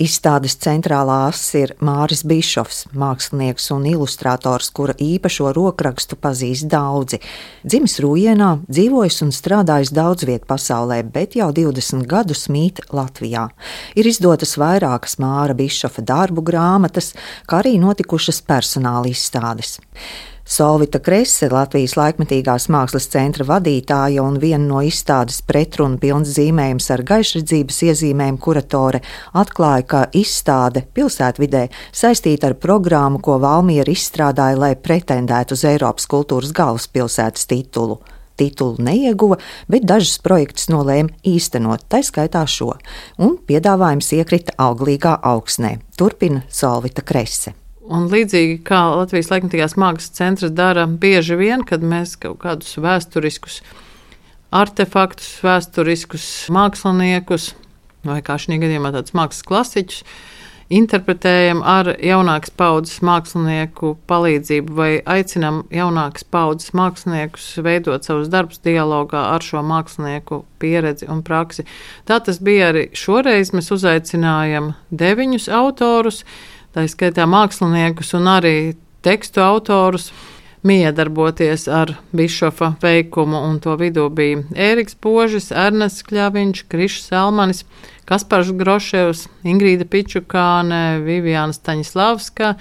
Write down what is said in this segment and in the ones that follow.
Izstādes centrālā asa ir Māris Bišovs, mākslinieks un ilustrators, kura īpašo rokrakstu pazīst daudzi. Dzimis Rūjienā, dzīvojis un strādājis daudz vietā pasaulē, bet jau 20 gadus mīt Latvijā. Ir izdotas vairākas Māra Bišova darbu grāmatas, kā arī notikušas personāla izstādes. Solvita Krese, Latvijas laikmetīgās mākslas centra vadītāja un viena no izstādes pretrunu pilns zīmējums ar gaišredzības iezīmēm kuratore, atklāja, ka izstāde pilsētvidē saistīta ar programmu, ko Valmiera izstrādāja, lai pretendētu uz Eiropas kultūras galvaspilsētas titulu titulu neieguva, bet dažus projektus nolēma īstenot, tā skaitā šo, un piedāvājums iekrita auglīgā augsnē. Turpina Solvita Krese. Un līdzīgi kā Latvijas laikmatīgās mākslas centrs dara bieži vien, kad mēs kaut kādus vēsturiskus artefaktus, vēsturiskus māksliniekus vai kā šī gadījumā tādus mākslas klasiķus interpretējam ar jaunākas paudzes mākslinieku palīdzību vai aicinam jaunākas paudzes māksliniekus veidot savus darbus dialogā ar šo mākslinieku pieredzi un praksi. Tā tas bija arī šoreiz. Mēs uzaicinājām deviņus autorus tā skaitā māksliniekus un arī tekstu autorus. Miedarboties ar Bišofa veikumu, un to vidū bija Ēriks Požis, Ernests Kļaviņš, Krišs Selmanis, Kaspars Groševs, Ingrīda Pičukāne, Viviana Staņislavska,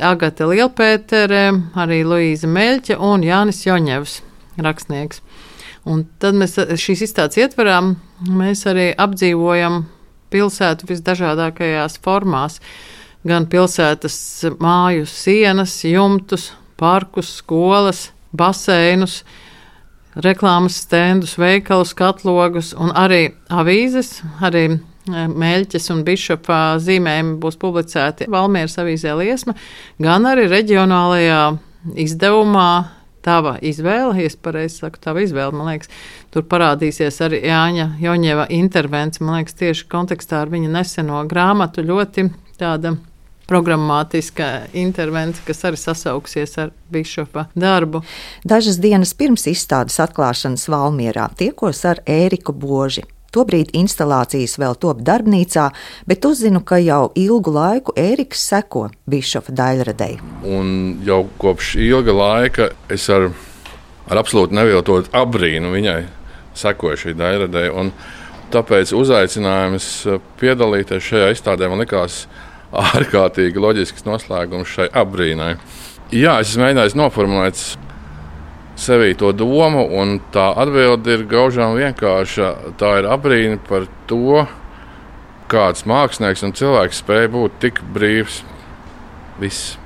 Agate Lielpētere, arī Luīza Meļķa un Jānis Joņevs, rakstnieks. Un tad mēs šīs izstādes ietvarā mēs arī apdzīvojam pilsētu visdažādākajās formās gan pilsētas māju sienas, jumtus, parkus, skolas, baseinus, reklāmas stendus, veikalus, katlogus un arī avīzes, arī e, Mēļķis un Bišopā zīmējumi būs publicēti Valmieras avīzē Liesma, gan arī reģionālajā izdevumā tava izvēle, ja es pareizi saku, tava izvēle, man liekas, tur parādīsies arī Jāņa Joņeva intervence, man liekas, tieši kontekstā ar viņa neseno grāmatu ļoti tāda programmatiska intervence, kas arī sasauksies ar Bišopa darbu. Dažas dienas pirms izstādes atklāšanas Valmierā tiekos ar Ēriku Boži. Tobrīd instalācijas vēl top darbnīcā, bet uzzinu, ka jau ilgu laiku Ēriks seko Bišofa daļradei. Un jau kopš ilga laika es ar, ar absolūti neviltotu apbrīnu viņai sekoju šī daļradei. Tāpēc uzaicinājums piedalīties šajā izstādē man likās ārkārtīgi loģisks noslēgums šai apbrīnai. Jā, es mēģināju noformulēt sevī to domu, un tā atbilde ir gaužām vienkārša. Tā ir apbrīna par to, kāds mākslinieks un cilvēks spēja būt tik brīvs. Viss.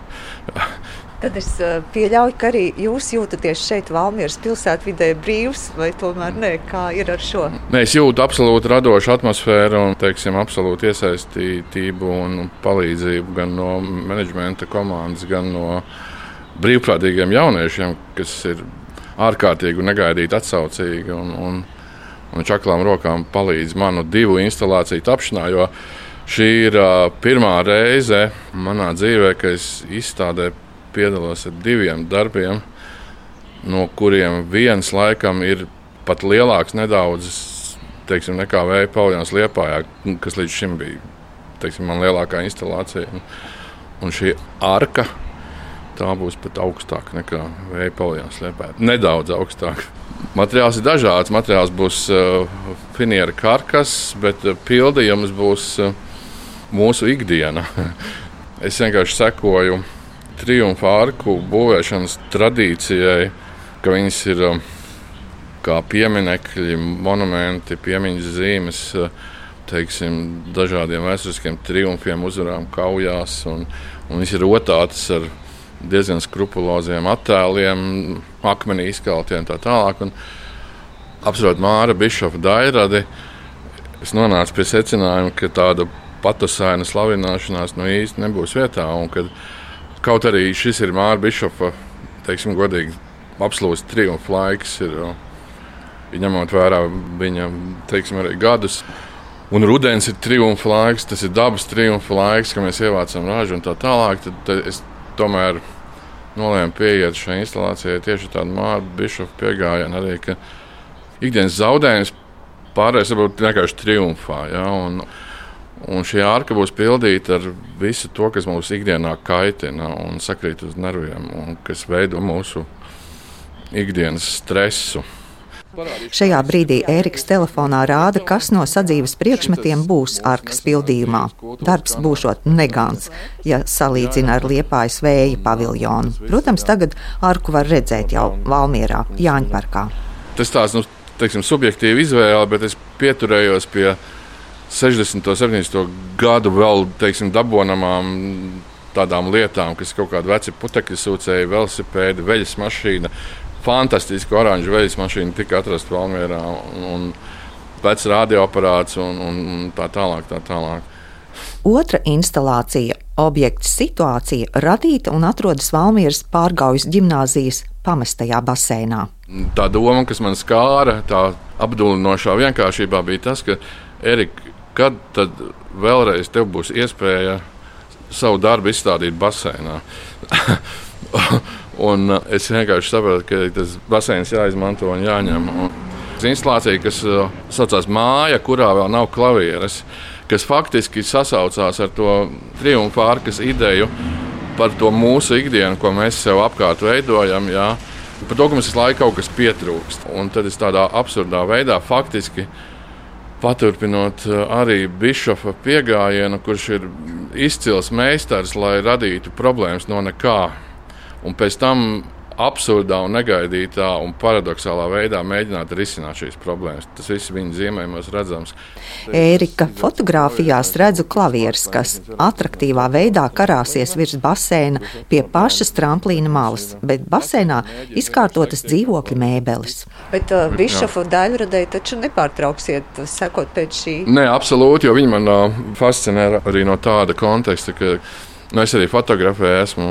Tad es eh, pieļauju, ka arī jūs jūtaties šeit, Valmieras pilsētvidē, brīvs, vai tomēr ne? Kā ir ar šo? Nē, es jūtu absolūti radošu atmosfēru un, teiksim, absolūti iesaistītību un palīdzību gan no menedžmenta komandas, gan no brīvprātīgiem jauniešiem, kas ir ārkārtīgi un negaidīti atsaucīgi un, un, un čaklām rokām palīdz manu divu instalāciju tapšanā. Šī ir uh, pirmā reize manā dzīvē, kad es izstādēju piedalos ar diviem darbiem, no kuriem viens laikam ir pat lielāks nedaudz teiksim, nekā vēja paviljonis Liepājā, kas līdz šim bija teiksim, man lielākā instalācija. Un šī arka tā būs pat augstāka nekā vēja paviljonis Liepājā. Nedaudz augstāka. Materiāls ir dažāds. Materiāls būs uh, finiera karkas, bet uh, pildījums būs uh, mūsu ikdiena. es vienkārši sekoju triumfa arku būvēšanas tradīcijai, ka viņas ir um, kā pieminekļi, monumenti, piemiņas zīmes. Uh, teiksim, dažādiem vēsturiskiem triumfiem, uzvarām kaujās, un, un viņas ir rotātas ar diezgan skrupuloziem attēliem, akmenī izkaltiem tā tālāk. Un, apsverot Māra Bišofa dairadi, es nonācu pie secinājuma, ka tāda patusaina slavināšanās nu īsti nebūs vietā. Un, kad, uh, Kaut arī šis ir Mārcis Bišofa, teiksim, godīgi absolūts triumfa laiks. Ir, ņemot vērā viņa teiksim, gadus. Un rudens ir triumfa laiks, tas ir dabas triumfa laiks, kad mēs ievācam ražu un tā tālāk. Tad, tad es tomēr nolēmu pieiet šai instalācijai tieši tādu Mārcis Bišofa pieejamību, arī ka ikdienas zaudējums pārējais varbūt vienkārši triumfā. Ja? Un, Un šī ārka būs pildīta ar visu to, kas mums ikdienā kaitina un sakrīt uz nerviem, un kas veido mūsu ikdienas stresu. Šajā brīdī Ēriks telefonā rāda, kas no sadzīves priekšmetiem būs arkas pildījumā. Darbs būšot negants, ja salīdzina ar liepājas vēja paviljonu. Protams, tagad arku var redzēt jau Valmierā, Jāņparkā. Tas tās, nu, teiksim, subjektīva izvēle, bet es pieturējos pie 60. un 70. gadu vēl teiksim, dabonamām tādām lietām, kas ir kaut kāda veca putekļa sūcēja, velosipēda, veļas mašīna. Fantastiska oranža veļas mašīna tika atrasta Valmjerā, un, vecs radioaparāts un, un, tā tālāk. Tā tālāk. Otra instalācija, objekta situācija, radīta un atrodas Valmieras pārgaujas gimnāzijas pamestajā basēnā. Tā doma, kas man skāra, tā apdulinošā vienkāršībā bija tas, ka Erika Kad tad vēlreiz tev būs iespēja savu darbu izstādīt basēnā? un uh, es vienkārši saprotu, ka tas basēns jāizmanto un jāņem. Un instalācija, kas uh, saucās māja, kurā vēl nav klavieres, kas faktiski sasaucās ar to triumfu ārkas ideju par to mūsu ikdienu, ko mēs sev apkārt veidojam. Jā. Par to, ka mums visu laiku kaut kas pietrūkst. Un tad es tādā absurdā veidā faktiski Paturpinot eh, arī Bišofa pieejamību, kurš ir izcils meistars, lai radītu problēmas no nekā. Un pēc tam absurdā, un negaidītā un paradoxālā veidā mēģināt risināt šīs problēmas. Tas viss viņa zīmējumos redzams. Ērika fotografijās redzu klavierus, kas attraktīvā veidā karāsies virs basēna pie pašas tramplīna malas, bet basēnā izkārtotas dzīvokļu mēbeles. Bet uh, Bišofu daļradēji taču nepārtrauksiet sekot pēc šī. Nē, absolūti, jo viņi man uh, fascinē arī no tāda konteksta, ka nu, es arī fotografēju, esmu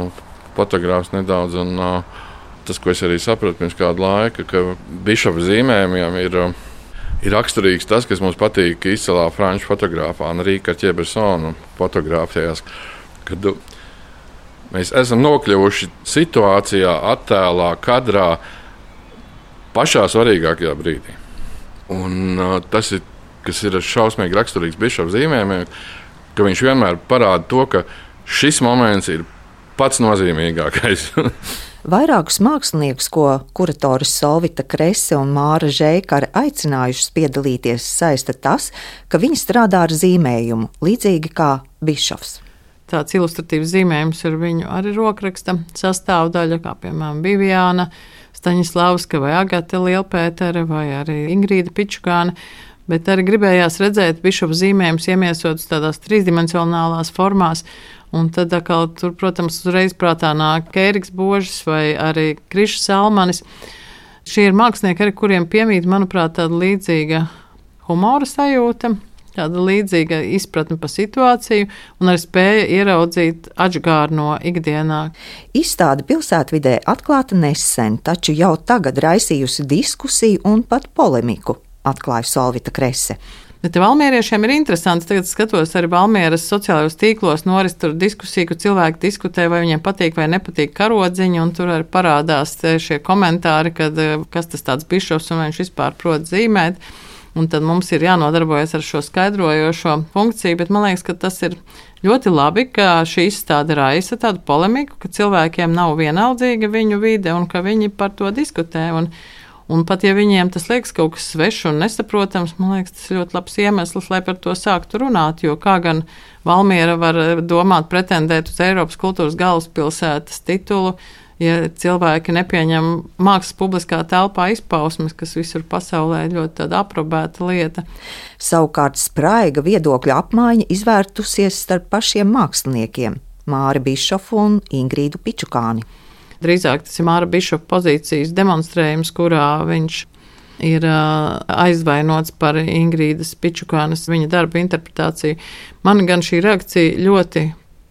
fotogrāfs nedaudz. Un, uh, tas, ko es arī sapratu pirms kāda laika, ka bišofa zīmējumiem ir, ir raksturīgs tas, kas mums patīk izcelā franču fotografā, Enrika Čebersona fotografijās. Kad mēs esam nokļuvuši situācijā, attēlā, kadrā, pašā svarīgākajā brīdī. Un, uh, tas ir, ir šausmīgi raksturīgs bišofa zīmējumiem, ka viņš vienmēr parāda to, ka šis moments ir pats nozīmīgākais. Vairākus māksliniekus, ko kuratoris Solvita Krese un Māra Žēkara aicinājušas piedalīties, saista tas, ka viņi strādā ar zīmējumu, līdzīgi kā Bišovs. Tāds ilustratīvs zīmējums ir viņu arī rokraksta sastāvdaļa, kā piemēram Bivijāna, Staņislavska vai Agate Lielpētere vai arī Ingrīda Pičukāna bet arī gribējās redzēt bišopu zīmējumus iemiesotus tādās trīsdimensionālās formās. Un tad, atkal, tur, protams, uzreiz prātā nāk Kēriks Božs vai arī Krišs Salmanis. Šie ir mākslinieki, arī kuriem piemīt, manuprāt, tāda līdzīga humora sajūta, tāda līdzīga izpratne par situāciju un arī spēja ieraudzīt atžgāru no ikdienā. Izstāde pilsētvidē atklāta nesen, taču jau tagad raisījusi diskusiju un pat polemiku atklāja Solvita Krese. Bet valmieriešiem ir interesanti. Tagad skatos arī Valmieras sociālajos tīklos, noris tur diskusija, kur cilvēki diskutē, vai viņiem patīk vai nepatīk karodziņi, un tur arī parādās šie komentāri, kad eh, kas tas tāds bišovs un viņš vispār prot zīmēt. Un tad mums ir jānodarbojas ar šo skaidrojošo funkciju, bet man liekas, ka tas ir ļoti labi, ka šī izstāde raisa tādu polemiku, ka cilvēkiem nav vienaldzīga viņu vide un ka viņi par to diskutē. Un, Un pat ja viņiem tas liekas kaut kas svešs un nesaprotams, man liekas, tas ir ļoti labs iemesls, lai par to sāktu runāt. Jo kā gan Valmiera var domāt, pretendēt uz Eiropas kultūras galvaspilsētas titulu, ja cilvēki nepieņem mākslas publiskā telpā izpausmes, kas visur pasaulē ir ļoti aprobēta lieta. Savukārt spraiga viedokļa apmaiņa izvērtusies starp pašiem māksliniekiem Māri Bišofu un Ingrīdu Pičukāni. Drīzāk tas ir Māra Bišopa pozīcijas demonstrējums, kurā viņš ir aizvainots par Ingrīdas Pičukānas viņa darba interpretāciju. Man gan šī reakcija ļoti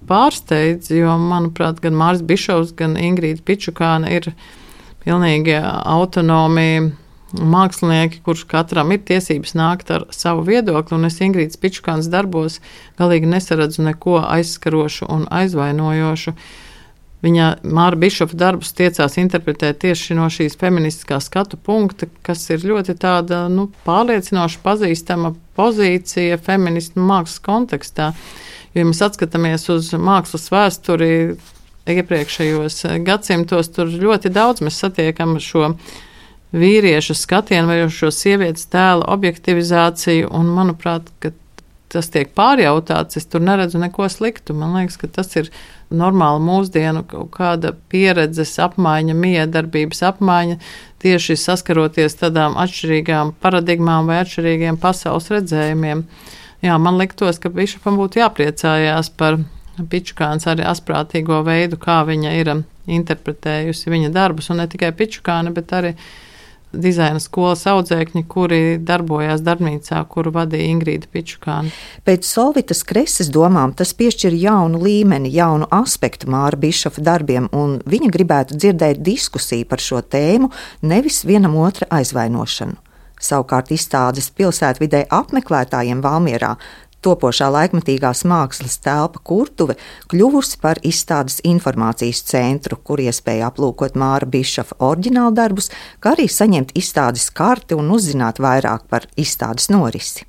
pārsteidz, jo, manuprāt, gan Mārs Bišovs, gan Ingrīda Pičukāna ir pilnīgi autonomi mākslinieki, kurš katram ir tiesības nākt ar savu viedokli, un es Ingrīdas Pičukānas darbos galīgi nesaredzu neko aizskarošu un aizvainojošu. Viņa Māra Bišofa darbus tiecās interpretēt tieši no šīs feministiskā skatu punkta, kas ir ļoti tāda nu, pārliecinoša, pazīstama pozīcija feministu mākslas kontekstā. Jo, ja mēs atskatāmies uz mākslas vēsturi iepriekšējos gadsimtos, tur ļoti daudz mēs satiekam šo vīriešu skatienu vai šo sievietes tēla objektivizāciju, un manuprāt, tas tiek pārjautāts, es tur neredzu neko sliktu. Man liekas, ka tas ir normāla mūsdienu kaut kāda pieredzes apmaiņa, miedarbības apmaiņa, tieši saskaroties tādām atšķirīgām paradigmām vai atšķirīgiem pasaules redzējumiem. Jā, man liktos, ka Bišopam būtu jāpriecājās par Pičukāns arī asprātīgo veidu, kā viņa ir interpretējusi viņa darbus, un ne tikai Pičukāna, bet arī dizaina skolas audzēkņi, kuri darbojās darbnīcā, kuru vadīja Ingrīda Pičukāna. Pēc Solvitas kreses domām tas piešķir jaunu līmeni, jaunu aspektu Māra Bišofa darbiem, un viņa gribētu dzirdēt diskusiju par šo tēmu, nevis vienam otra aizvainošanu. Savukārt izstādes pilsētvidē apmeklētājiem Valmierā Topošā laikmatīgās mākslas telpa Kurtuve kļuvusi par izstādes informācijas centru, kur iespēja aplūkot Māra Bišofa oriģinālu darbus, kā arī saņemt izstādes karti un uzzināt vairāk par izstādes norisi.